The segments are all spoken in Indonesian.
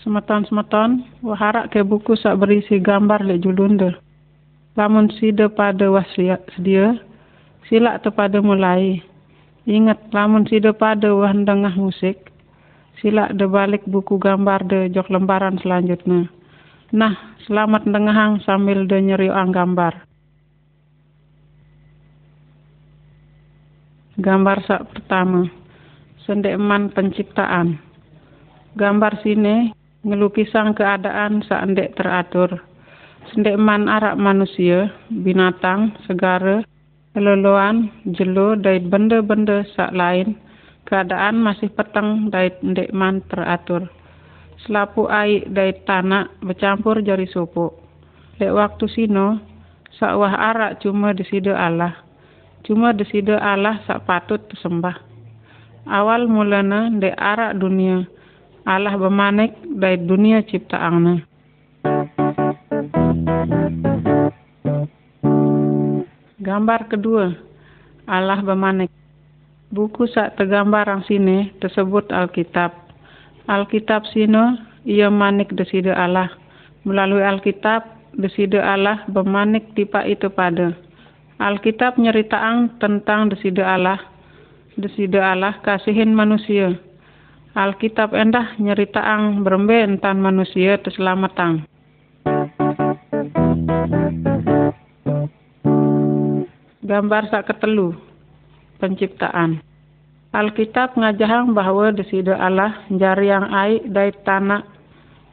Semeton-semeton, waharak ke buku sak berisi gambar lek julunde. Lamun sida pada wasiat sedia, silak pada mulai. Ingat, lamun sida pada wah dengah musik, silak de balik buku gambar de jok lembaran selanjutnya. Nah, selamat dengahang sambil de ang gambar. Gambar sak pertama. Sendekman penciptaan. Gambar sini ngelukisan keadaan ndek teratur. Sendekman arak manusia, binatang, segara, leloloan, jelo, dari benda-benda sak lain, keadaan masih petang dari ndekman teratur. Selapu air dari tanah bercampur jari sopo. Lek waktu sino, sakwah arak cuma disida Allah Cuma desida Allah sak patut sembah. Awal mulana de arak dunia. Allah bemanek dari dunia ciptaannya. Gambar kedua, Allah bemanek. Buku sak tergambar ang sini tersebut Alkitab. Alkitab sino ia manik desida Allah. Melalui Alkitab desida Allah bemanik tipa itu pada. Alkitab nyeritaan tentang desida Allah. Desida Allah kasihin manusia. Alkitab endah nyeritaan berembe entan manusia terselamatan. Gambar sak ketelu. Penciptaan. Alkitab ngajahang bahwa desida Allah jari yang aik dari tanah.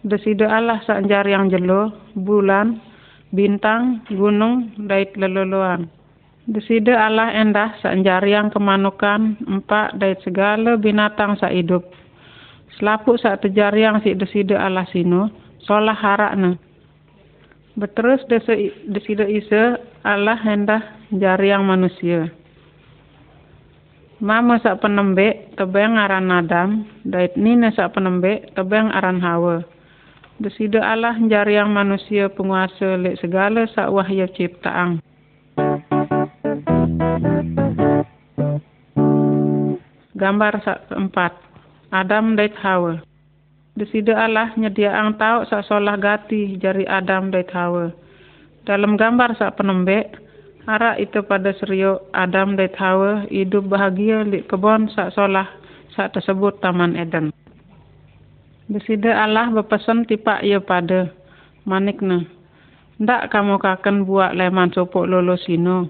Desida Allah sak jari yang jelo, bulan, bintang, gunung, dari leloloan. Desida Allah endah yang kemanukan empat dari segala binatang sa hidup. Selapuk sa yang si desida Allah sino, solah harakna. Beterus desida isa Allah endah yang manusia. Mama sa penembe tebeng aran Adam, dait nina sa penembe tebeng aran Hawa. Desida Allah yang manusia penguasa lek segala sa wahya ciptaan. Gambar keempat. Adam dan Hawa. Desida Allah nyediaan tau sak solah gati jari Adam dan Hawa. Dalam gambar sak penembe, arah itu pada serio Adam dan Hawa hidup bahagia di kebun sak solah sak tersebut Taman Eden. Desida Allah berpesan tipak ia pada manikna. Ndak kamu kaken buat leman sopok lolo sino.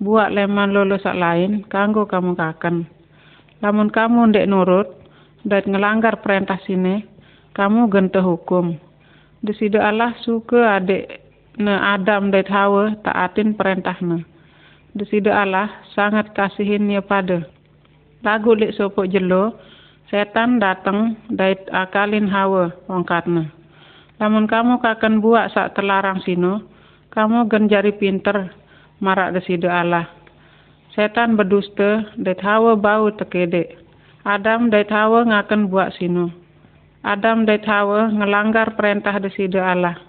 Buat leman lolo sak lain, kanggo kamu kaken. Lamun kamu ndek nurut dan ngelanggar perintah sini, kamu genta hukum. Desida Allah suka adik ne Adam dan Hawa taatin perintahnya. Desida Allah sangat kasihin ya pada. Lagu lek sopo jelo, setan datang dari akalin Hawa wongkatna. Lamun kamu kakan buat sak terlarang sino, kamu genjari pinter marak desida Allah. Setan berdusta, dat hawa bau tekede. Adam dat hawa ngakan buat sino. Adam dat hawa ngelanggar perintah desida Allah.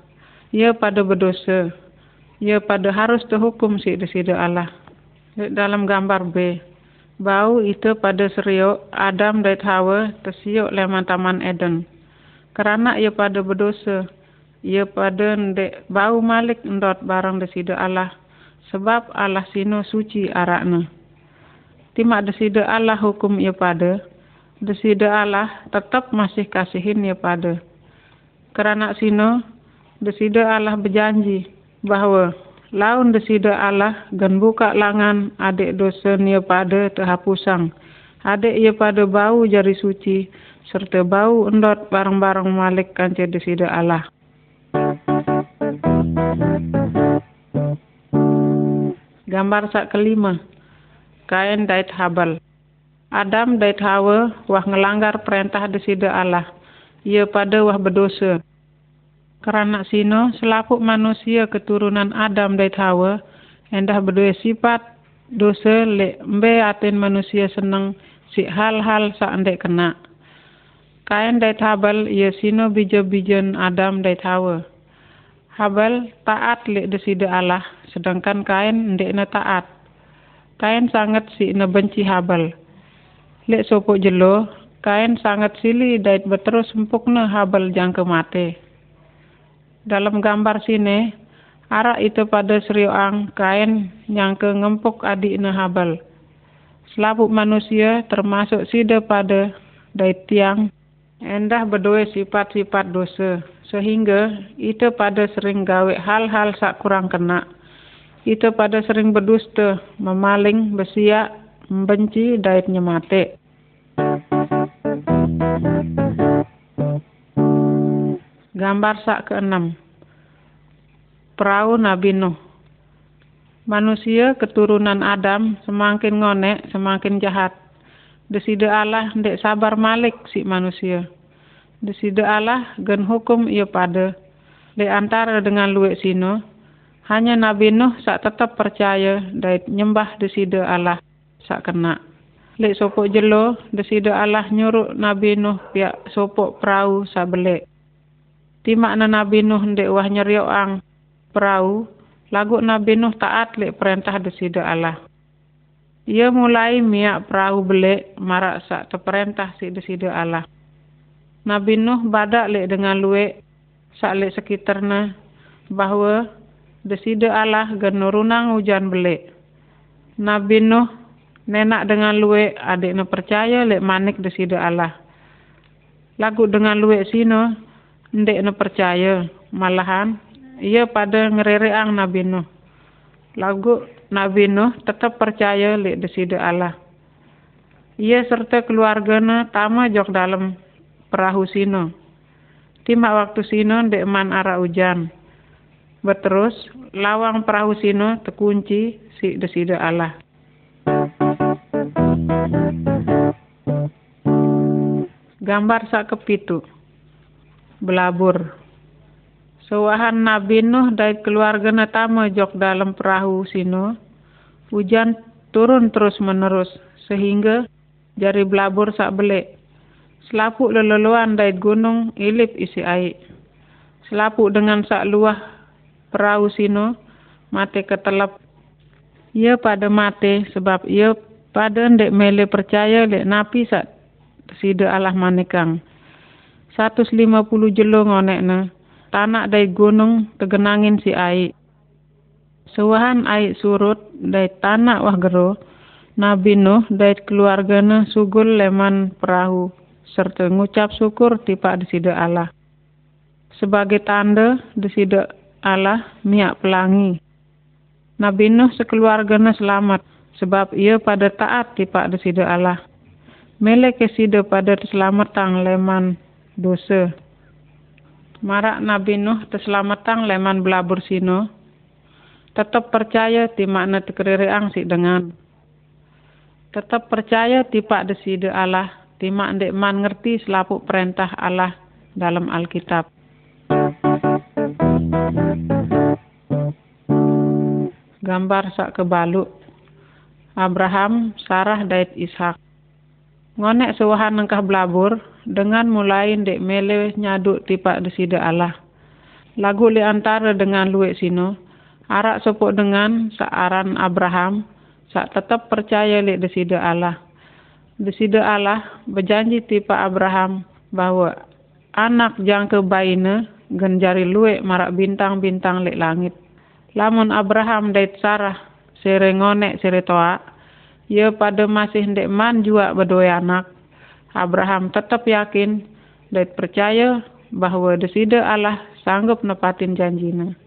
Ia pada berdosa. Ia pada harus terhukum si desida Allah. Dalam gambar B. Bau itu pada serio Adam dat hawa tersiuk leman taman Eden. Kerana ia pada berdosa. Ia pada ndek bau malik ndot barang desida Allah sebab Allah sino suci arakna. Timak desida Allah hukum ia pada, desida Allah tetap masih kasihin ia pada. Kerana sino, desida Allah berjanji bahwa laun desida Allah gan buka langan adik dosa ia pada terhapusang. Adik ia pada bau jari suci, serta bau endot barang-barang malik kanca desida Allah. Gambar sak kelima. Kain dait habal. Adam dait Hawa wah ngelanggar perintah desida Allah. Ia pada wah berdosa. Kerana sino selapuk manusia keturunan Adam dait Hawa endah berdua sifat dosa le mbe aten manusia seneng si hal-hal sa andek kena. Kain dait habal ia sino bijo-bijon Adam dait Hawa. Habal taat le desida Allah, sedangkan Kain ndek na taat. Kain sangat si na benci Habal. Lek sopo jelo, kain sangat sili dait beterus empukna habal jangke mate. Dalam gambar sini, arak itu pada serioang kain yang ke ngempuk adikna habal. Selapuk manusia termasuk sida pada dait tiang endah berdua sifat-sifat dosa sehingga itu pada sering gawe hal-hal sak kurang kena. Itu pada sering berdusta, memaling, bersiak, membenci, daitnya mati. Gambar sak keenam. Perahu Nabi Nuh. Manusia keturunan Adam semakin ngonek, semakin jahat. Deside Allah ndek sabar malik si manusia. Deside Allah gen hukum ia pada. Le antara dengan luwek sino, hanya Nabi Nuh sak tetap percaya dait nyembah deside Allah sak kena. Lek sopok jelo deside Allah nyuruh Nabi Nuh pihak sopok perahu sak belek. Timak na Nabi Nuh ndek wah nyerioang perahu, lagu Nabi Nuh taat lek perintah deside Allah. Ia mulai miak perahu belek marak sak teperintah si deside Allah. Nabi Nuh badak lek dengan luwek sak lek sekitarna bahwa deside Allah genurunang hujan belik. Nabi Nuh nenak dengan luwe adik no percaya lek manik deside Allah. Lagu dengan luwe sino ndek no percaya malahan ia pada ngerereang Nabi Nuh. Lagu Nabi Nuh tetap percaya lek deside Allah. Ia serta keluarganya tama jok dalam perahu sino. Timak waktu sino ndek man arah hujan. Berterus, lawang perahu sino terkunci si desida Allah. Gambar sak kepitu. Belabur. Sewahan Nabi Nuh dari keluarga natama jok dalam perahu sino. Hujan turun terus menerus sehingga jari belabur sak belek. Selapuk leleluan dari gunung ilip isi air. Selapuk dengan sak luah perahu sino mate ketelap. Ia pada mate sebab ia pada ndek mele percaya lek napi sak sida Allah manekang. 150 jelo ngonekna tanak dari gunung tegenangin si ai Sewahan ai surut dari tanak wah gero Nabi Nuh dari keluargana sugul leman perahu serta ngucap syukur tipak disida Allah. Sebagai tanda disida Allah miak pelangi. Nabi Nuh sekeluarganya selamat sebab ia pada taat di pak desida Allah. Mele kesida pada terselamatang leman dosa. Marak Nabi Nuh terselamatang leman belabur sino. Tetap percaya di makna tekeririang si dengan. Tetap percaya di pak desida Allah. Di mak man ngerti selapuk perintah Allah dalam Alkitab. Gambar sak kebalu. Abraham, Sarah, dait Ishak. Ngonek sewahan nengkah belabur dengan mulai dek mele nyaduk tipak desida Allah. Lagu li antara dengan luwek sino, arak sopok dengan searan Abraham, sak tetap percaya li desida Allah. Desida Allah berjanji tipak Abraham bahwa anak jangke genjari luwek marak bintang-bintang lek langit. Lamun Abraham dait Sarah sere ngonek sere toa, ia pada masih ndek man jua berdua anak. Abraham tetap yakin dait percaya bahwa desida Allah sanggup nepatin janjina.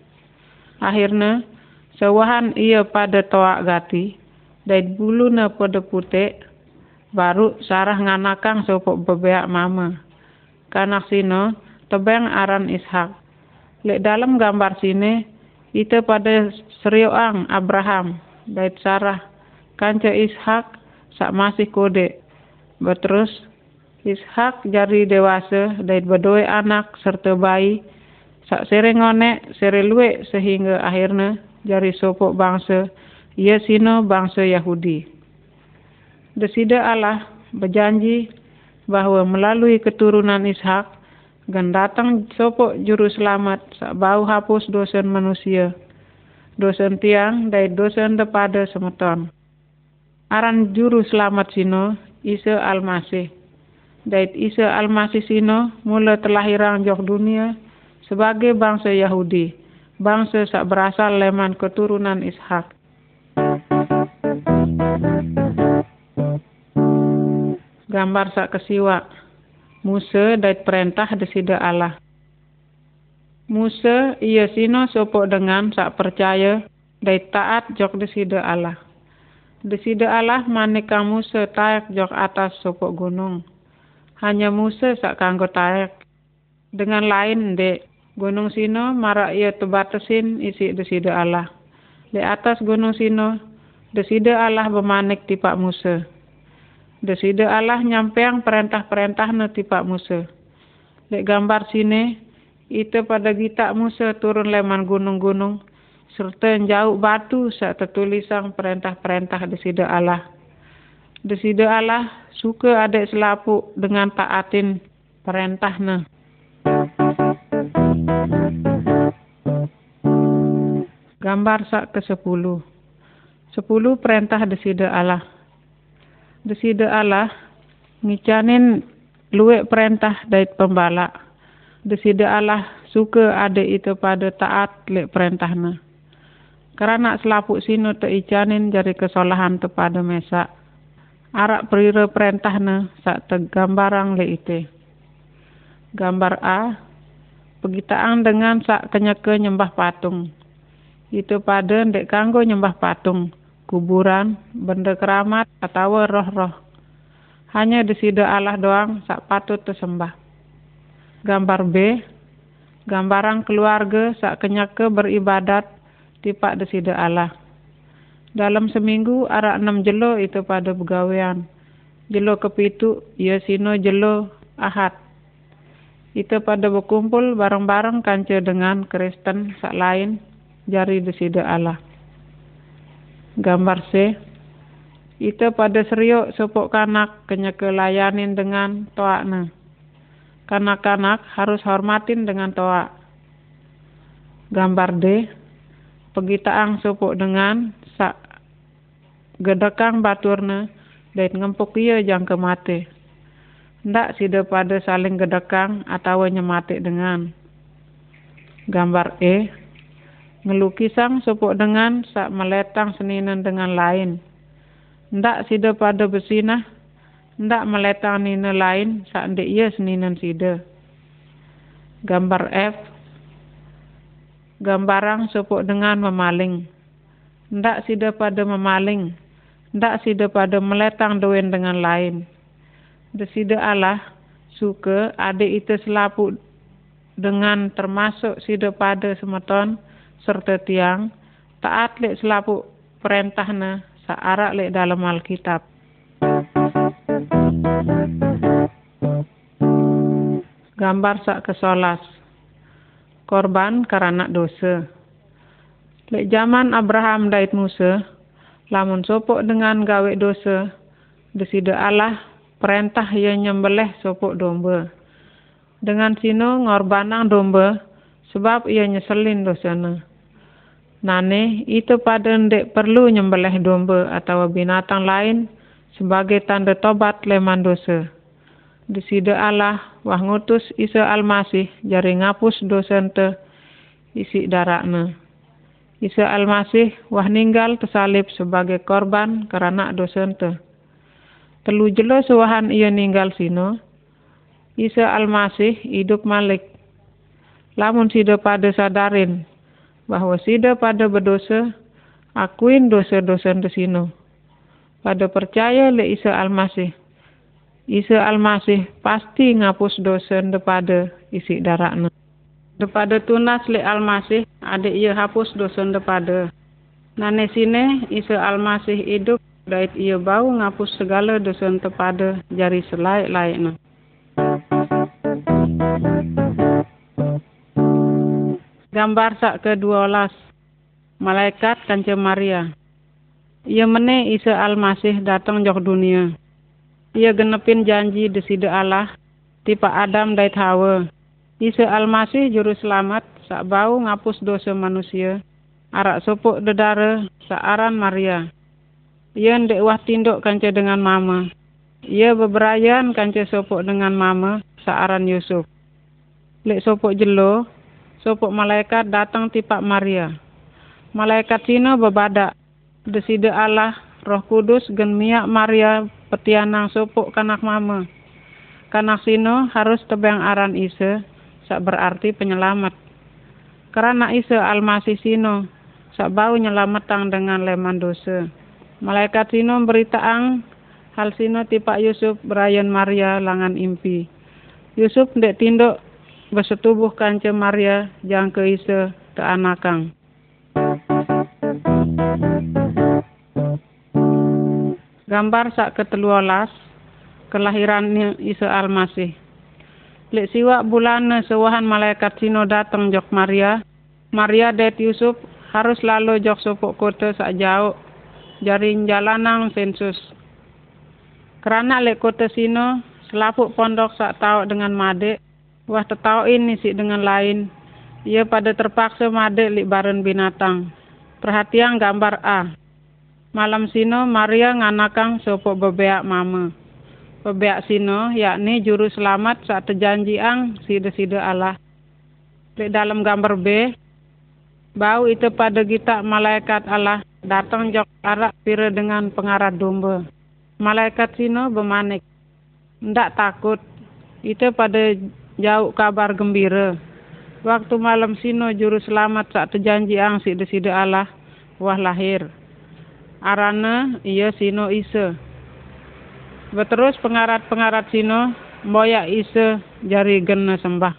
Akhirnya, sewahan ia pada toa gati, dait bulu na pada putih, baru Sarah nganakang sopok bebeak mama. Kanak sino, tebeng aran Ishak. Lek dalam gambar sini, itu pada serioang Abraham dait Sarah. Kanca Ishak sak masih kode berterus Ishak jari dewasa dait berdua anak serta bayi. Sak sere ngone sere sehingga akhirnya jari sopok bangsa ia sino bangsa Yahudi. Desida Allah berjanji bahwa melalui keturunan Ishak gan datang sopo juru selamat. Bau hapus dosen manusia. Dosen tiang dari dosen depada semeton. Aran juru selamat sino Isa Almasih. Dait Isa Almasih sino mula terlahirang jok dunia sebagai bangsa Yahudi, bangsa sak berasal leman keturunan Ishak. Gambar sak kesiwa. Musa dait perintah desida Allah. Musa ia sino sopok dengan sak percaya dait taat jok desida Allah. Desida Allah maneka Musa taek jok atas sopok gunung. Hanya Musa sak kanggo taek. Dengan lain dek gunung sino marak ia tebatasin isi desida Allah. Di atas gunung sino desida Allah bemanik tipak Musa. Desida Allah nyampeang perintah-perintah na tipak Musa. Lek gambar sini, itu pada kita Musa turun leman gunung-gunung, serta jauh batu saat tertulisang perintah-perintah desida Allah. Desida Allah suka ada selapu dengan taatin perintah na. Gambar sak ke sepuluh. Sepuluh perintah desida Allah desida Allah ngicanin luwe perintah dari pembala. Desida Allah suka ada itu pada taat le perintahna. Karena selapuk sino te icanin jari kesalahan pada mesa. Arak perira perintahna sak te gambarang le ite. Gambar A, pegitaan dengan sak kenyeke nyembah patung. Itu pada ndek kanggo nyembah patung kuburan, benda keramat, atau roh-roh. Hanya di sida Allah doang sak patut tersembah. Gambar B, gambaran keluarga sak kenyake beribadat tipak di sida Allah. Dalam seminggu arak enam jelo itu pada begawean. Jelo kepitu, ya sino jelo ahad. Itu pada berkumpul bareng-bareng kanca dengan Kristen sak lain jari di sida Allah gambar C itu pada seriuk sopok kanak kenya kelayanin dengan toakna. Kanak-kanak harus hormatin dengan toak. Gambar D, pegitaang sopok dengan sak gedekang baturna dan ngempuk ia jang ke mati. Ndak sida pada saling gedekang atau nyemati dengan. Gambar E, ngelukisang sopok dengan sak meletang seninan dengan lain. Ndak sida pada besinah, ndak meletang nina lain sak ndek ia seninan sida. Gambar F, gambarang sopok dengan memaling. Ndak sida pada memaling, ndak sida pada meletang doen dengan lain. Desida Allah suka adik itu selapu dengan termasuk sida pada semeton serta tiang taat lek selapu perintahna saarak lek dalam Alkitab. Gambar sak kesolas. Korban karena dosa. Lek zaman Abraham dait Musa, lamun sopok dengan gawe dosa, desida Allah perintah ia nyembelih sopok domba. Dengan sino ngorbanang domba, sebab ia nyeselin dosana. Nane itu pada ndek perlu nyembelih domba atau binatang lain sebagai tanda tobat leman dosa. Di sida Allah wah ngutus Isa Almasih jari ngapus dosa ente isi darakna. Isa Almasih wah ninggal tersalib sebagai korban karena dosa ente. Telu jelo suahan ia ninggal sino. Isa Almasih hidup malik. Lamun sida pada sadarin bahwa sida pada berdosa, akuin dosa-dosa sino. Pada percaya le Isa Almasih. Isa Almasih pasti ngapus dosa pada isi darakna. Depada tunas le Almasih, ada ia hapus dosa pada. Nane sine Isa Almasih hidup dait ia bau ngapus segala dosa pada jari selaik-laikna. Gambar sak ke-12. Malaikat kanca Maria. Ia mene Isa Almasih datang jok dunia. Ia genepin janji desida Allah tipa Adam dait Hawa. Isa Almasih juru selamat sak bau ngapus dosa manusia. Arak sopuk dedara sak aran Maria. Ia ndek wah tinduk kanca dengan mama. ia beberayan kanca sopok dengan mama saaran Yusuf. Lek sopok jelo, sopok malaikat datang tipak Maria. Malaikat sino bebadak, deside Allah roh kudus gen miak Maria petianang sopok kanak mama. Kanak sino harus tebang aran Isa, sak berarti penyelamat. Karena Isa almasih sino, sak bau nyelamatang dengan leman dosa. Malaikat sino beritaang hal sino tipak Yusuf berayan Maria langan impi. Yusuf ndek tinduk bersetubuh kanca Maria jang ke Isa ke anakang. Gambar sak ketelualas kelahiran Isa Almasih. Lek siwak bulan sewahan malaikat sino datang jok Maria. Maria det Yusuf harus lalu jok sopok kota sak jauh. Jaring jalanang sensus. Kerana lek kota sino selapuk pondok sak tau dengan made. Wah tetau ini sih dengan lain. Ia pada terpaksa made lik barun binatang. Perhatian gambar A. Malam sino Maria nganakang sopok bebeak mama pebeak sino yakni juru selamat saat terjanji ang sida-sida Allah. Di dalam gambar B, bau itu pada kita malaikat Allah datang jok arak pira dengan pengarat domba. Malaikat sino bermanik, ndak takut, itu pada jauh kabar gembira. Waktu malam sino juru selamat saat terjanji ang sida-sida Allah, wah lahir. Arana iya sino isa Beterus pengarat-pengarat sino moyak isa jari gena sembah.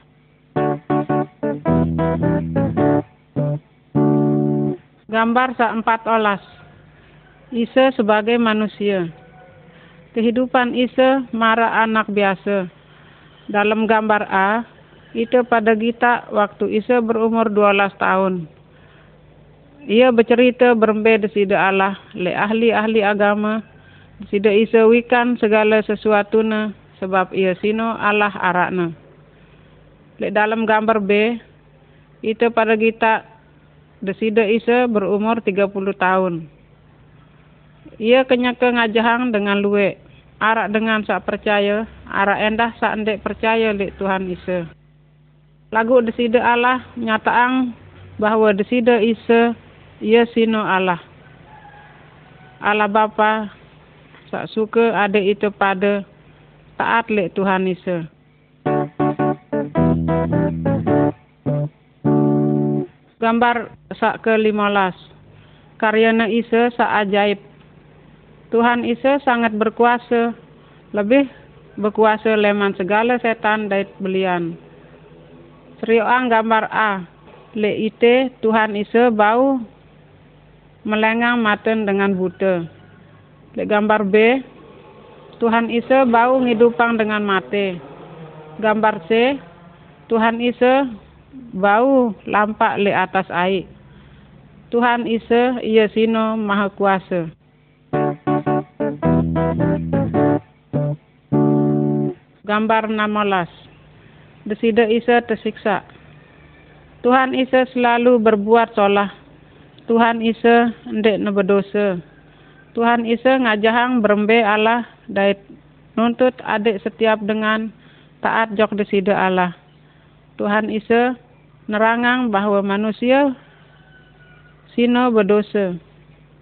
Gambar sa empat olas. Isa sebagai manusia. Kehidupan Isa mara anak biasa. Dalam gambar A, itu pada kita waktu Isa berumur 12 tahun. Ia bercerita berembe desida Allah le ahli-ahli agama Sida isa wikan segala sesuatu na sebab ia sino Allah arakna. Lek dalam gambar B, itu pada kita desida isa berumur 30 tahun. Ia kenyaka ngajahang dengan luwe, arak dengan sak percaya, arak endah sak ndek percaya lek Tuhan Isa. Lagu desida Allah nyataang bahwa desida Isa ia sino Allah. Allah Bapa sak suka ada itu pada taat lek Tuhan Isa. Gambar sak ke limolas. Karyana Isa sak ajaib. Tuhan Isa sangat berkuasa. Lebih berkuasa leman segala setan dari belian. Serioang gambar A. Le ite Tuhan Isa bau melengang maten dengan buta. Lek gambar B, Tuhan Isa bau ngidupang dengan mati. Gambar C, Tuhan Isa bau lampak le atas air. Tuhan Isa ia sino maha kuasa. Gambar 16. Desida Isa tersiksa. Tuhan Isa selalu berbuat solah. Tuhan Isa ndek berdosa. Tuhan Isa ngajahang berembe Allah dait nuntut adik setiap dengan taat jok desida Allah. Tuhan Isa nerangang bahwa manusia sino berdosa.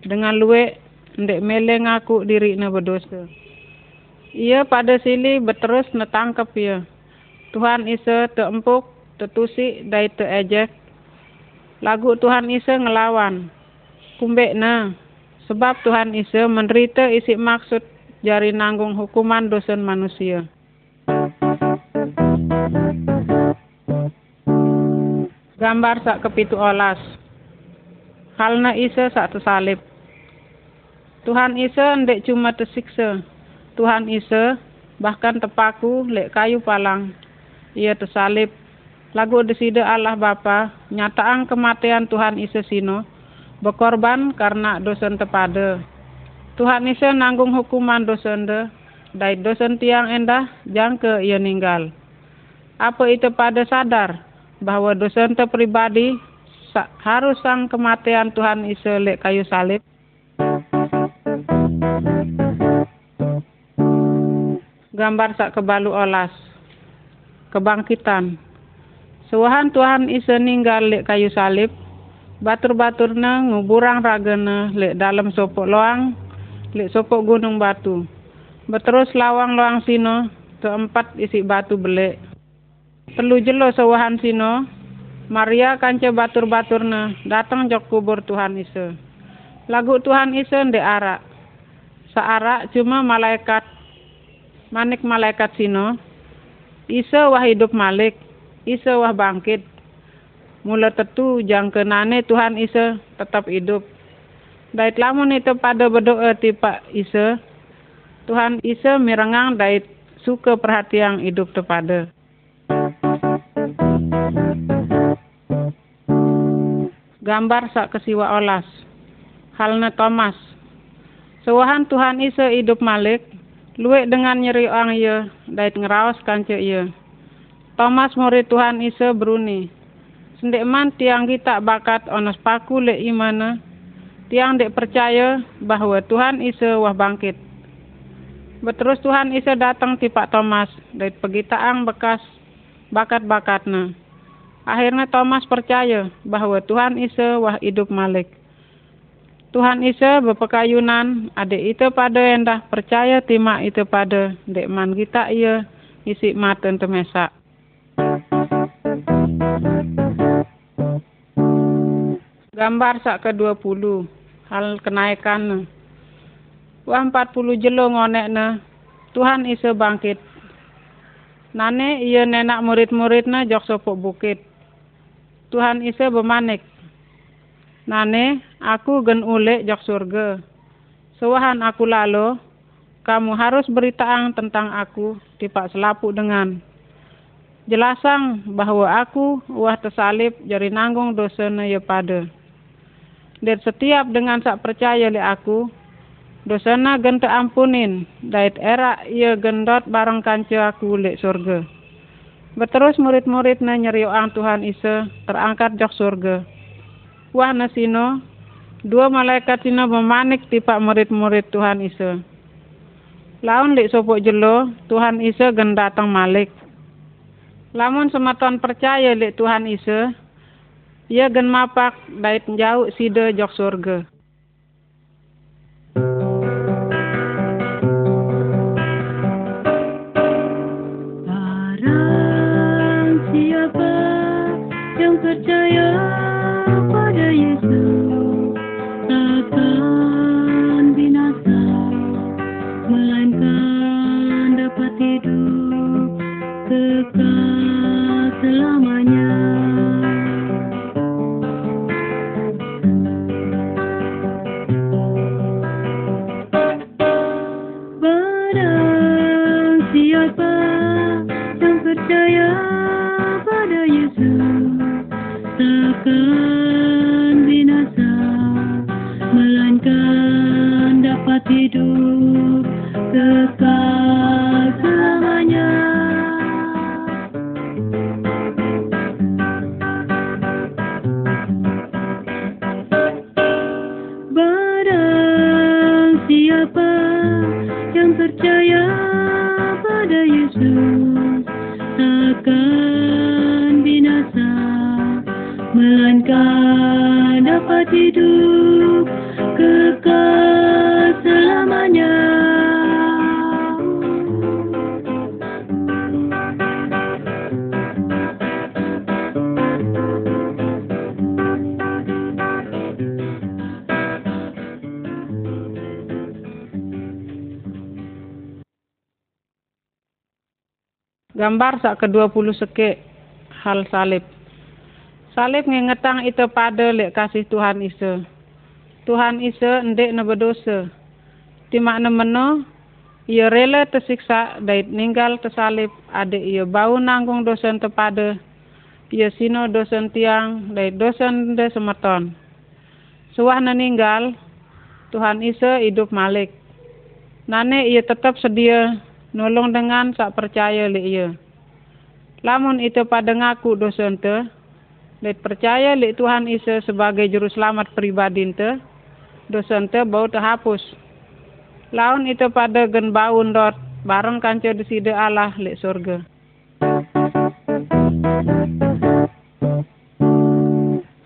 Dengan luwe ndek mele ngaku diri na berdosa. Ia pada sili berterus netangkep ya. Tuhan Isa teempuk, tetusik, dai teejek. Lagu Tuhan Isa ngelawan. Kumbek na, Sebab Tuhan Isa menderita isi maksud jari nanggung hukuman dosa manusia. Gambar sak kepitu olas. Halna Isa sak tersalib. Tuhan Isa ndek cuma tersiksa. Tuhan Isa bahkan tepaku lek kayu palang. Ia tersalib. Lagu desida Allah Bapa nyataan kematian Tuhan Isa sino berkorban karena dosen tepada. Tuhan Isa nanggung hukuman dosen de, dari dosen tiang endah jangke ia ninggal. Apa itu pada sadar bahwa dosen pribadi harus sang kematian Tuhan Isa lek kayu salib. Gambar sak kebalu olas. Kebangkitan. Suahan Tuhan Isa ninggal lek kayu salib. Batur-baturna nguburang ragana lek dalam sopok loang, lek sopok gunung batu. Beterus lawang-lawang sino, keempat isi batu belek. Perlu jelo sewahan sino, Maria kanca batur-baturna datang jok kubur Tuhan Isa. Lagu Tuhan Isa ndek arak. Saarak cuma malaikat manik malaikat sino. Isa wah hidup malik, Isa wah bangkit. Mula tetu jang kenane Tuhan Isa tetap hidup. Dait lamun itu pada berdoa tipa Isa, Tuhan Isa mirengang dait suka perhatian hidup tepada. Gambar sak kesiwa olas. Halna Thomas. Sewahan Tuhan Isa hidup malik, luwek dengan nyeri orang ia, dait ngeraos kanca ia. Thomas murid Tuhan Isa beruni. Sendek man tiang kita bakat onos paku le imana, tiang dek percaya bahwa Tuhan Isa wah bangkit. Beterus Tuhan Isa datang tipak Thomas, dait pegitaang bekas bakat-bakatna. Akhirnya Thomas percaya bahwa Tuhan Isa wah hidup malik. Tuhan Isa berpekayunan, adik itu pada endah percaya tima itu pada, dek man kita iya isi mata temesa. Gambar sak ke-20, hal kenaikan. Wah 40 jelo ngonek na, Tuhan Isa bangkit. Nane iya nenak murid-muridna jok sopok bukit. Tuhan Isa bemanik. Nane, aku gen ule jok surga. Sewahan aku lalu, kamu harus beritaang tentang aku tipak selapu dengan. Jelasang bahwa aku wah tersalib jari nanggung dosa ya pada. Dan setiap dengan sak percaya li aku, dosana gen ampunin, dait era ia gendot bareng kanca aku lek surga. Beterus murid-muridnya nyerioang Tuhan Isa terangkat jok surga. Wah nasino, dua malaikat sino memanik tipak murid-murid Tuhan Isa. Laun lik sopok jelo, Tuhan Isa gen datang malik. Lamun sematon percaya lik Tuhan Isa, ia gen mapak dait jauh sida jok surga. Dapat hidup kekal selamanya. Gambar sak ke-20 seke hal salib. Salib ngingetang itu pada lek kasih Tuhan Isa. Tuhan Isa ndek na berdosa. Di makna meno, ia rela tersiksa dait ninggal tersalib adik ia bau nanggung dosen tepada. Ia sino dosen tiang dait dosen de semeton. Suah ninggal, Tuhan Isa hidup malik. Nane ia tetap sedia nolong dengan sak percaya le ia. Lamun itu pada ngaku dosen te, Let percaya li Tuhan Isa sebagai juru selamat pribadi dosen te bau terhapus. Laun itu pada gen baun dot bareng kanca deside Allah lek surga.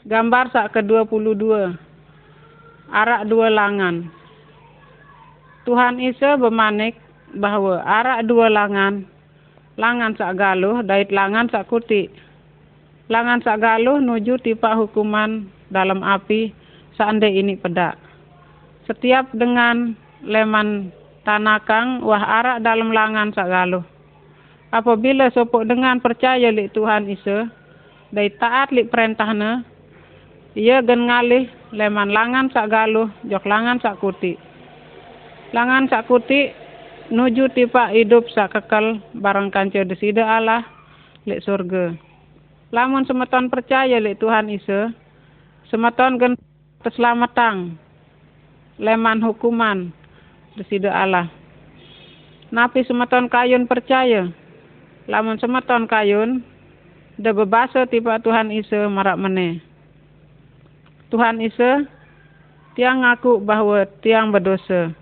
Gambar sak ke-22. Arak dua langan. Tuhan Isa bemanik bahwa arak dua langan, langan sak galuh dait langan sak kuti. Langan sak galuh nuju tipa hukuman dalam api seandai ini pedak. Setiap dengan leman tanakang wah arak dalam langan sak galuh. Apabila sopok dengan percaya li Tuhan Isa, dai taat li perintahna, ia gen ngalih leman langan sak galuh jok langan sak kuti. Langan sak kuti nuju tipa hidup sak kekal barang kanca desida Allah lek surga. Lamun semeton percaya lek Tuhan Isa, semeton gen keselamatan leman hukuman desida Allah. Napi semeton kayun percaya, lamun semeton kayun, da bebasa tiba Tuhan Isa marak meneh. Tuhan Isa, tiang ngaku bahwa tiang berdosa.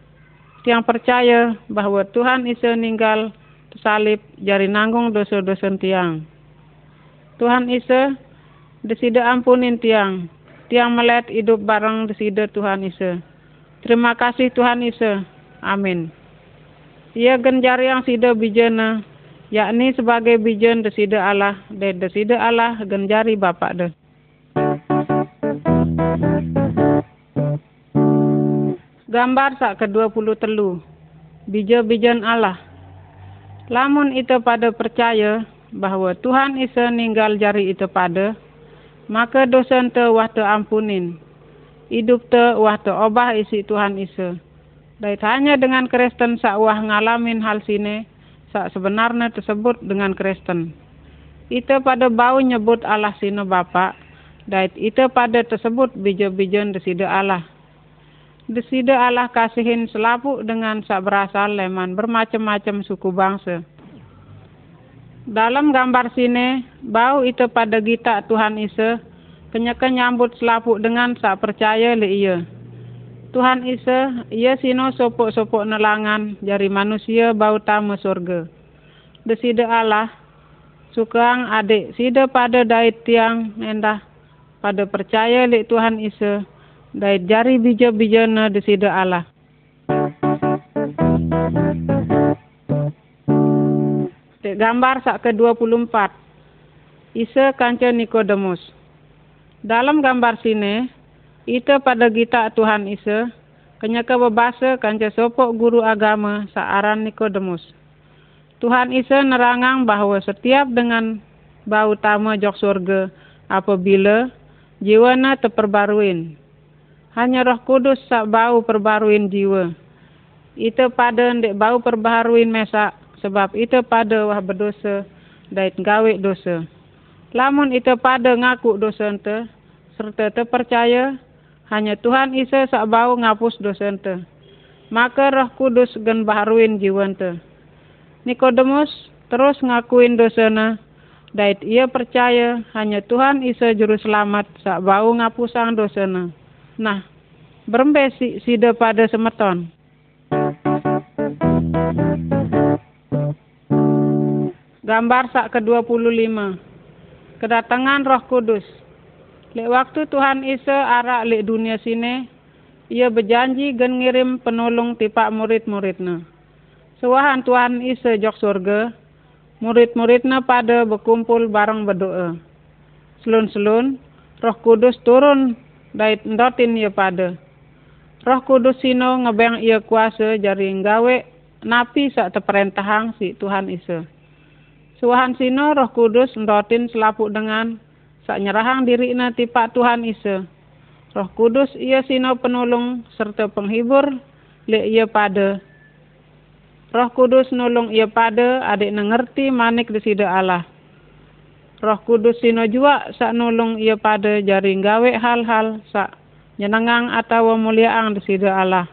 Tiang percaya bahwa Tuhan Isa ninggal tersalib jari nanggung dosa-dosa tiang. Tuhan Isa, desida ampunin tiang. Tiang melet hidup bareng desida Tuhan Isa. Terima kasih Tuhan Isa. Amin. Ia genjar yang sida bijana, yakni sebagai bijan desida Allah, dan desida Allah genjari Bapak de. Gambar sak ke-20 telu. Bija-bijan Allah. Lamun itu pada percaya bahwa Tuhan Isa ninggal jari itu pada, maka dosa te wah te ampunin. Hidup te wah te obah isi Tuhan Isa. Dait hanya dengan Kristen sak wah ngalamin hal sini, sak sebenarnya tersebut dengan Kristen. Itu pada bau nyebut Allah sino Bapa, dait itu pada tersebut bija-bijan desida Allah. Desida Allah kasihin selapuk dengan sak berasal leman bermacam-macam suku bangsa. Dalam gambar sini, bau itu pada gita Tuhan Isa, kenyaka nyambut selapuk dengan sak percaya le iya. Tuhan Isa, ia sino sopok-sopok nelangan jari manusia bau tamu surga. Desida Allah, sukang adik sida pada dait tiang endah pada percaya le Tuhan Isa, dait jari bija-bijana desida Allah. Gambar sak ke-24. Isa kanca Nikodemus. Dalam gambar sini, itu pada gita Tuhan Isa, kenyaka bebasa kanca sopok guru agama saaran Nikodemus. Tuhan Isa nerangang bahwa setiap dengan bau tama jok surga apabila jiwana terperbaruin. Hanya roh kudus sak bau perbaruin jiwa. Itu pada ndek bau perbaharuin mesak sebab itu pada wah berdosa dait gawe dosa. Lamun itu pada ngaku dosa ente, serta terpercaya hanya Tuhan Isa sak bau ngapus dosa ente. Maka roh kudus gen baharuin jiwa ente. Nikodemus terus ngakuin dosana, dait ia percaya hanya Tuhan Isa juru selamat sak bau ngapusang dosana. Nah, berembe si sida pada semeton. Gambar sak ke-25. Kedatangan Roh Kudus. Lek waktu Tuhan Isa arak lek dunia sini, ia berjanji gen ngirim penolong tipak murid-muridna. Sewahan Tuhan Isa jok surga, murid-muridna pada berkumpul bareng berdoa. Selun-selun, Roh Kudus turun dait ndotin ia pada. Roh Kudus sino ngebeng ia kuasa jari nggawe napi sak teperintahang si Tuhan Isa. Suahan sino roh kudus ndotin selapuk dengan sak nyerahang diri na tipak Tuhan Isa. Roh kudus ia sino penolong serta penghibur le ia pada. Roh kudus nolong ia pada adik nengerti manik desida Allah. Roh kudus sino jua sak nolong ia pada jari nggawe hal-hal sak nyenengang atau muliaan desida Allah.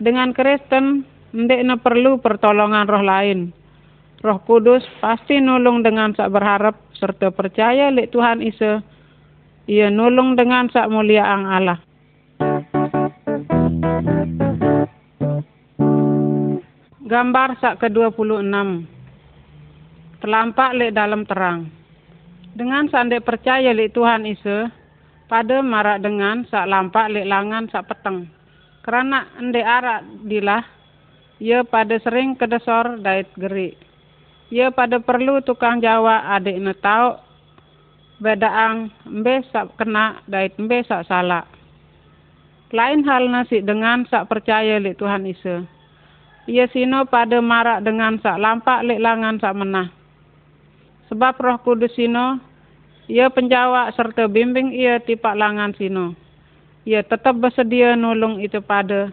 Dengan Kristen, ndek perlu pertolongan roh lain Roh Kudus pasti nolong dengan sak berharap serta percaya lek Tuhan Isa. Ia nolong dengan sak mulia ang Allah. Gambar sak ke-26. Telampak lek dalam terang. Dengan sande percaya lek Tuhan Isa, pada marak dengan sak lampak lek langan sak peteng. Kerana ende arak dilah, ia pada sering kedesor dait geri. Ia pada perlu tukang jawa adik ne tau bedaang mbe sak kena dait mbe sak salah. Lain hal nasi dengan sak percaya lek Tuhan Isa. Ia sino pada marak dengan sak lampak lek langan sak menah. Sebab roh kudus sino, ia penjawak serta bimbing ia tipak langan sino. Ia tetap bersedia nulung itu pada.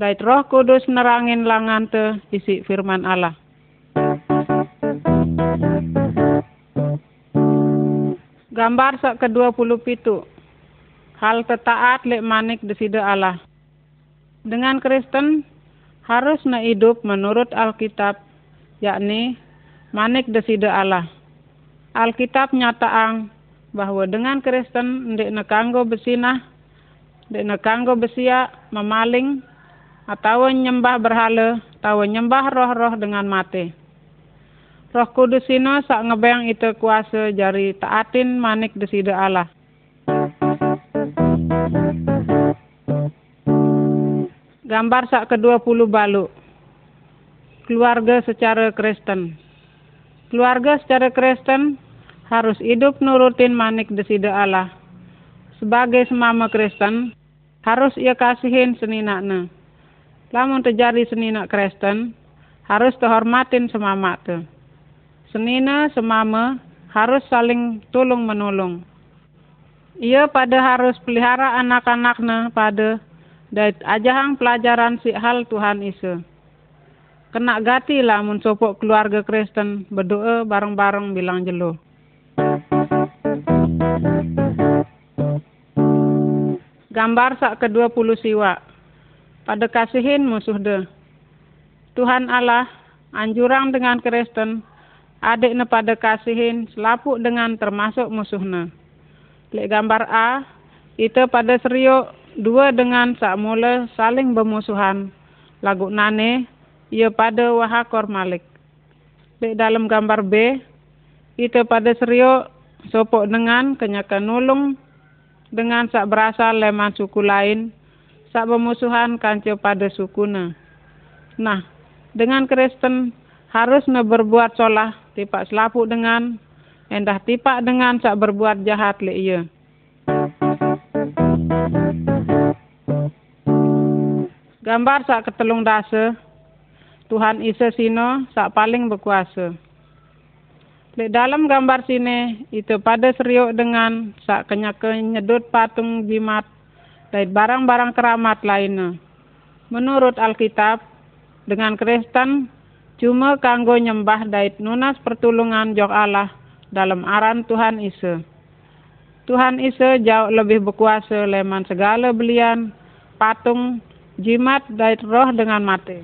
Dait roh kudus nerangin langan te isi firman Allah. Gambar sak ke-20 pitu. Hal tetaat lek manik desida Allah. Dengan Kristen harus na hidup menurut Alkitab, yakni manik desida Allah. Alkitab nyataang bahwa dengan Kristen ndek nekanggo besinah, ndek nekanggo besia, memaling, atau nyembah berhala, atau nyembah roh-roh dengan mati. Roh Kudus sino sak ngebeng itu kuasa jari taatin manik desida Allah. Gambar sak ke-20 balu. Keluarga secara Kristen. Keluarga secara Kristen harus hidup nurutin manik desida Allah. Sebagai semama Kristen, harus ia kasihin seninakna. Lamun terjadi seninak Kristen, harus terhormatin semama tu. Senina semama harus saling tolong menolong. Ia pada harus pelihara anak-anaknya pada dait ajahang pelajaran si hal Tuhan Isa. Kena gati lah mun sopok keluarga Kristen berdoa bareng-bareng bilang jelo. Gambar sak ke-20 siwa. Pada kasihin musuh de. Tuhan Allah anjurang dengan Kristen adik ne pada kasihin selapuk dengan termasuk musuhnya. Lek gambar A, itu pada serio dua dengan sak mula saling bermusuhan. Lagu nane, ia pada wahakor malik. Lek dalam gambar B, itu pada serio sopok dengan kenyakan nulung dengan sak berasal leman suku lain, sak bermusuhan kanco pada sukuna. Nah, dengan Kristen harus berbuat solah, tipak selapuk dengan, endah tipak dengan sak berbuat jahat le iya. Gambar sak ketelung dasa, Tuhan Isa sino sak paling berkuasa. Di dalam gambar sini, itu pada seriuk dengan sak kenyaka nyedut patung jimat dan barang-barang keramat lainnya. Menurut Alkitab, dengan Kristen, cuma kanggo nyembah dait nunas pertolongan jok Allah dalam aran Tuhan Isa. Tuhan Isa jauh lebih berkuasa leman segala belian, patung, jimat dait roh dengan mati.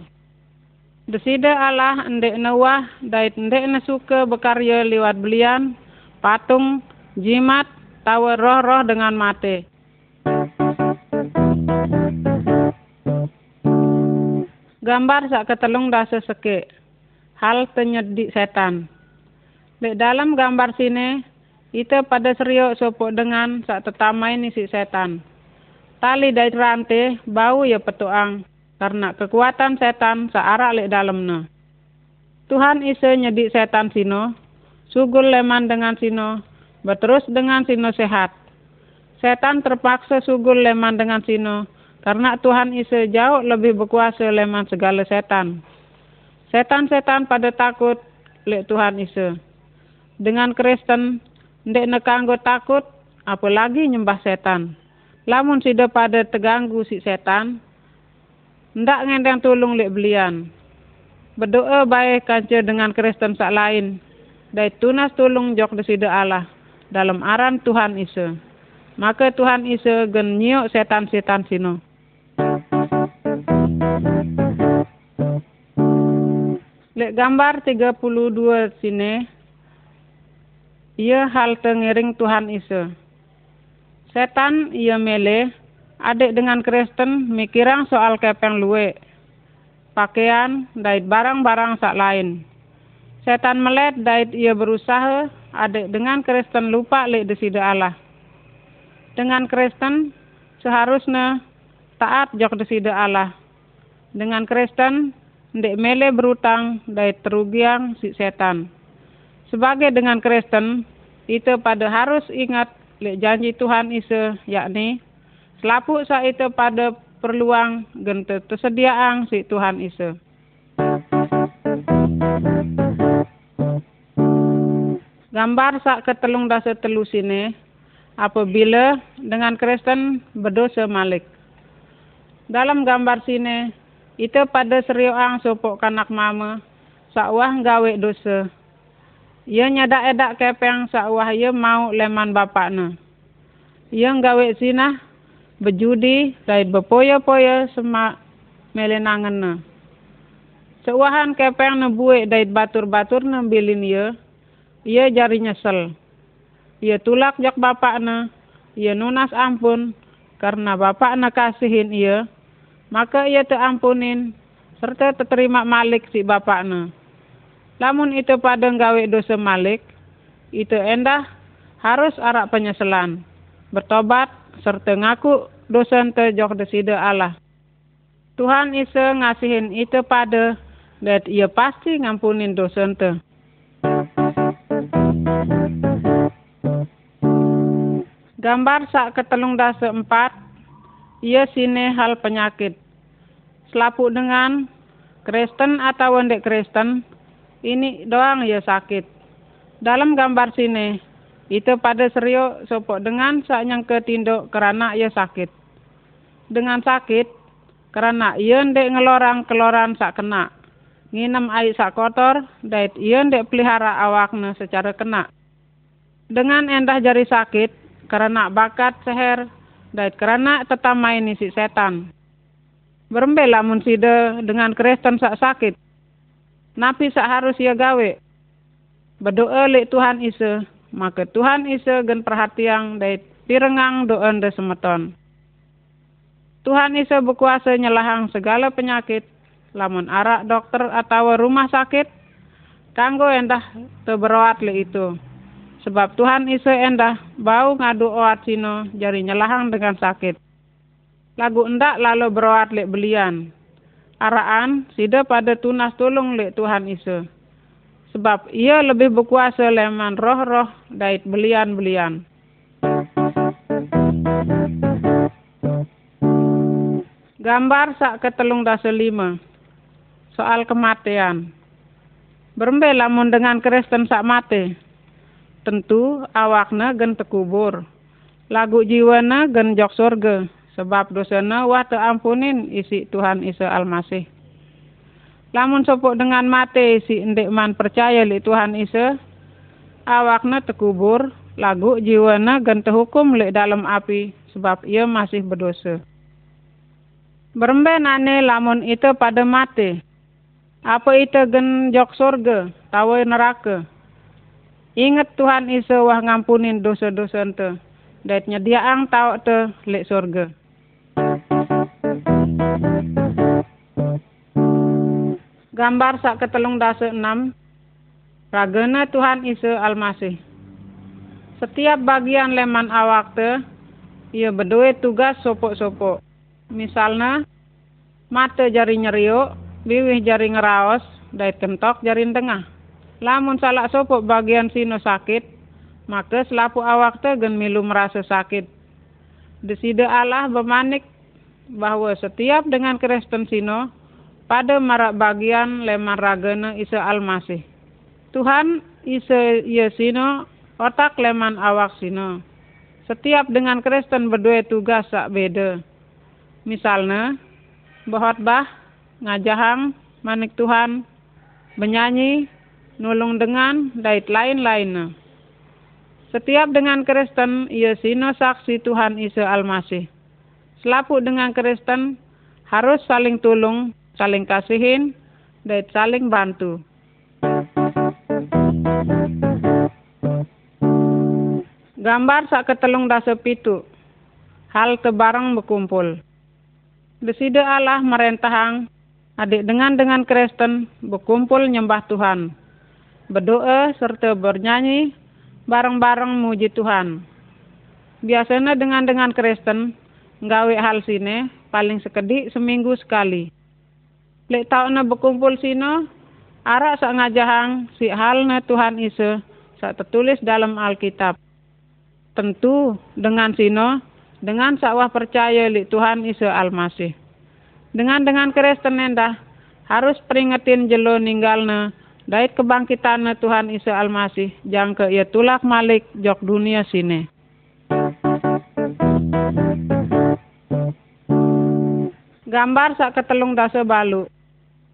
Desida Allah ndek nawah dait ndek na suka bekarya liwat belian, patung, jimat, tawa roh-roh dengan mati. Gambar sak ketelung dasa seke. Hal penyedik setan. Di dalam gambar sini, itu pada seriuk sopok dengan sak tetamai ni si setan. Tali dari rantai bau ya petuang karena kekuatan setan searah lek dalamnya. Tuhan isa nyedik setan sino, sugul leman dengan sino, berterus dengan sino sehat. Setan terpaksa sugul leman dengan sino, karena Tuhan isa jauh lebih berkuasa leman segala setan. Setan-setan pada takut lek Tuhan isa. Dengan Kristen, ndek nekanggo takut, apalagi nyembah setan. Lamun sida pada terganggu si setan, ndak ngendang tolong lek belian. Berdoa baik kanca dengan Kristen sak lain. Dai tunas tolong jok desida Allah dalam aran Tuhan Isa. Maka Tuhan Isa gen setan-setan sino. Lek gambar 32 sini, ia hal tengiring Tuhan Isa. Setan ia mele, adik dengan Kristen mikirang soal kepeng luwe. pakaian, dait barang-barang sak lain. Setan melet dait ia berusaha adik dengan Kristen lupa lek desida Allah. Dengan Kristen seharusnya taat jok desida Allah. Dengan Kristen ndek mele berutang dait terugiang si setan. Sebagai dengan Kristen, itu pada harus ingat lek janji Tuhan ise yakni selapu sa itu pada perluang gente tersediaan si Tuhan ise. Gambar sak ketelung dasa telu sini apabila dengan Kristen berdosa malik. Dalam gambar sini itu pada serioang sopok kanak mama sakwah gawe dosa. Ia nyadak edak kepeng sakwah ia mau leman bapakna. Ia gawe sinah berjudi dait berpoya-poya semak melenangan Sewahan kepeng nebuek dait batur-batur nembilin ia ia jari nyesel. Ia tulak jak bapakna, ia nunas ampun, karena bapakna kasihin ia, maka ia teampunin, serta terima malik si bapakna. Lamun itu pada gawe dosa malik, itu endah harus arak penyeselan, bertobat, serta ngaku dosa ente jok deside Allah. Tuhan isa ngasihin itu pada, dan ia pasti ngampunin dosa ente. Gambar sak ketelung dasa empat, ia sini hal penyakit. Selapu dengan Kristen atau wendek Kristen, ini doang ia sakit. Dalam gambar sini, itu pada serio sopok dengan sak yang ketinduk kerana ia sakit. Dengan sakit, karena ia ndek ngelorang keloran sak kena. Nginem air sak kotor, dait ia ndek pelihara awakna secara kena. Dengan endah jari sakit, karena bakat seher dan karena tetamai ini si setan. Berembe lamun sida dengan Kristen sak sakit. Napi sak harus ia gawe. Berdoa lek Tuhan isa, maka Tuhan isa gen perhatian dari pirengang doa de semeton. Tuhan isa berkuasa nyelahang segala penyakit, lamun arak dokter atau rumah sakit, kanggo endah teberawat le itu. Sebab Tuhan iso endah bau ngadu oat sino jari nyelahang dengan sakit. Lagu endak lalu beroat lek belian. Araan sida pada tunas tolong lek Tuhan iso. Sebab ia lebih berkuasa leman roh-roh dait belian-belian. Gambar sak ketelung dasa lima. Soal kematian. Berembe lamun dengan Kristen sak mati tentu awakna gen tekubur. Lagu jiwana gen jok surga. Sebab dosana wah teampunin isi Tuhan Isa Almasih. Lamun sopok dengan mati si ndek man percaya li Tuhan Isa, awakna tekubur, lagu jiwana gen tehukum li dalam api, sebab ia masih berdosa. Berembe nane lamun itu pada mati. Apa itu gen jok surga, tawa neraka. Ingat Tuhan Isa wah ngampunin dosa-dosa ente. Dat nyediaan tau te lek surga. Gambar sak ketelung dasa enam. Ragana Tuhan Isa Almasih. Setiap bagian leman awak te, ia berdua tugas sopok-sopok. Misalnya, mata jari nyeriuk, biwih jari ngeraos, dait kentok jari tengah. Lamun salah sopo bagian sino sakit, maka selapu awak te gen milu merasa sakit. Deside Allah bermanik bahwa setiap dengan Kristen sino pada marak bagian leman ragana Isa Almasih. Tuhan Isa ia sino otak leman awak sino. Setiap dengan Kristen berdua tugas sak beda. Misalnya, bah ngajahang, manik Tuhan, menyanyi, nulung dengan dait lain-lainnya. Setiap dengan Kristen, ia sino saksi Tuhan Isa Almasih. Selapu dengan Kristen, harus saling tolong, saling kasihin, dan saling bantu. Gambar sak ketelung dasa pitu. Hal tebarang berkumpul. Deside Allah merentahang adik dengan dengan Kristen berkumpul nyembah Tuhan, berdoa serta bernyanyi bareng-bareng muji Tuhan. Biasanya dengan dengan Kristen nggawe hal sini paling sekedik seminggu sekali. Lek na berkumpul sino, arak sak ngajahang si halnya Tuhan Isa sak tertulis dalam Alkitab. Tentu dengan sino, dengan sakwah percaya li Tuhan Isa Almasih. Dengan dengan Kristen endah harus peringetin jelo ninggalna dait kebangkitan Tuhan Isa Almasih jangke ia tulak malik jok dunia sini. Gambar sak ketelung dasa balu.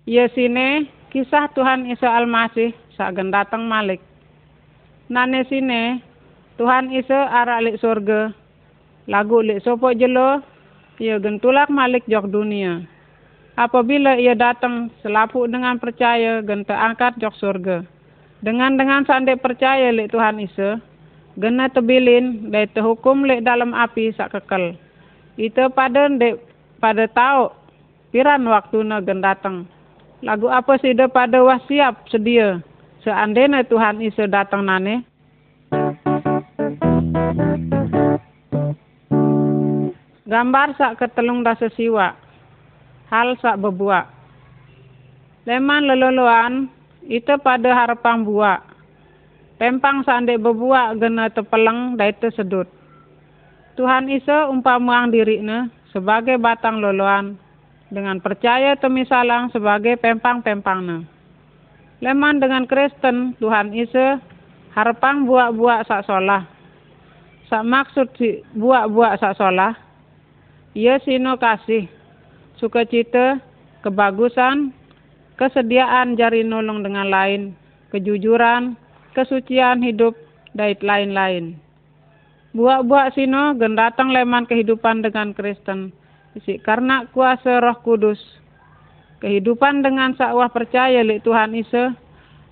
Ia sini kisah Tuhan Isa Almasih sak datang malik. Nane sini Tuhan Isa arah lik surga. Lagu lik sopo jelo ia gentulak malik jok dunia. Apabila ia datang selapu dengan percaya genta angkat jok surga. Dengan dengan sande percaya lek Tuhan Isa, gena tebilin dari terhukum lek dalam api sak kekal. Itu pada pada tahu piran waktu gen datang. Lagu apa sih pada wah siap sedia. Seandainya Tuhan Isa datang nane. Gambar sak ketelung dasa siwa. Hal sak bebuak. Leman leluluan itu pada harapan buak. Pempang sande bebuak gena tepeleng da itu sedut. Tuhan Isa umpamuang ne sebagai batang loloan dengan percaya temisalang sebagai pempang-pempang ne. Leman dengan Kristen Tuhan Isa harapan buak-buak sak solah. Sak maksud si buak-buak sak solah ia sino kasih, sukacita, kebagusan, kesediaan jari nolong dengan lain, kejujuran, kesucian hidup, dan lain-lain. Buat-buat sino gendatang leman kehidupan dengan Kristen, karena kuasa roh kudus. Kehidupan dengan sakwah percaya li Tuhan Isa,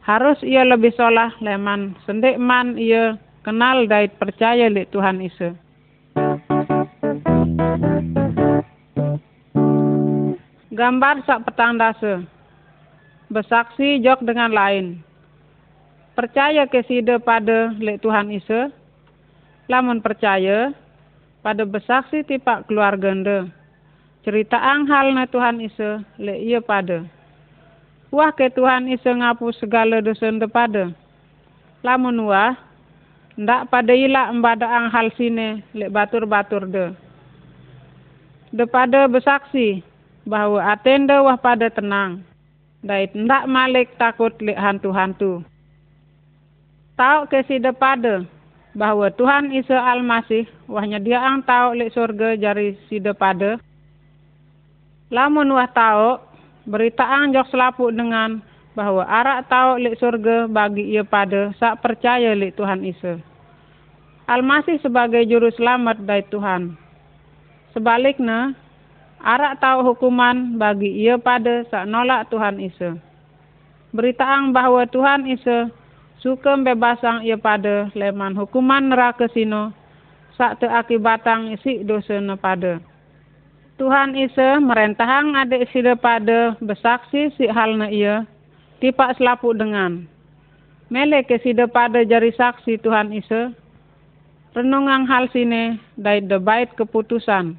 harus ia lebih solah leman, sendek man ia kenal dait percaya li Tuhan Isa. Gambar sak petang dasa. Bersaksi jok dengan lain. Percaya ke sida pada lek Tuhan Isa. Lamun percaya pada bersaksi tipak keluarga anda. Cerita hal na Tuhan Isa lek ia pada. Wah ke Tuhan Isa ngapu segala dosa pada. Lamun wah, ndak pada ilak mbada ang hal sini lek batur-batur de. De pada bersaksi bahwa atenda wah pada tenang. Dait ndak malik takut lek hantu-hantu. Tahu ke si pada bahwa Tuhan Isa Almasih wahnya dia ang tahu lek surga jari si pada. Lamun wah tahu berita jok selapuk dengan bahwa arak tahu lek surga bagi ia pada sak percaya lek Tuhan Isa. Almasih sebagai juru selamat dari Tuhan. Sebaliknya, arak tahu hukuman bagi ia pada saat nolak Tuhan Isa. Beritaang bahwa Tuhan Isa suka bebasang ia pada leman hukuman neraka sino sak teakibatang isi dosa pada. Tuhan Isa merentahang adik sida pada bersaksi si halna ia tipak selapu dengan. Mele ke sida pada jari saksi Tuhan Isa. Renungang hal sini dari the bait keputusan.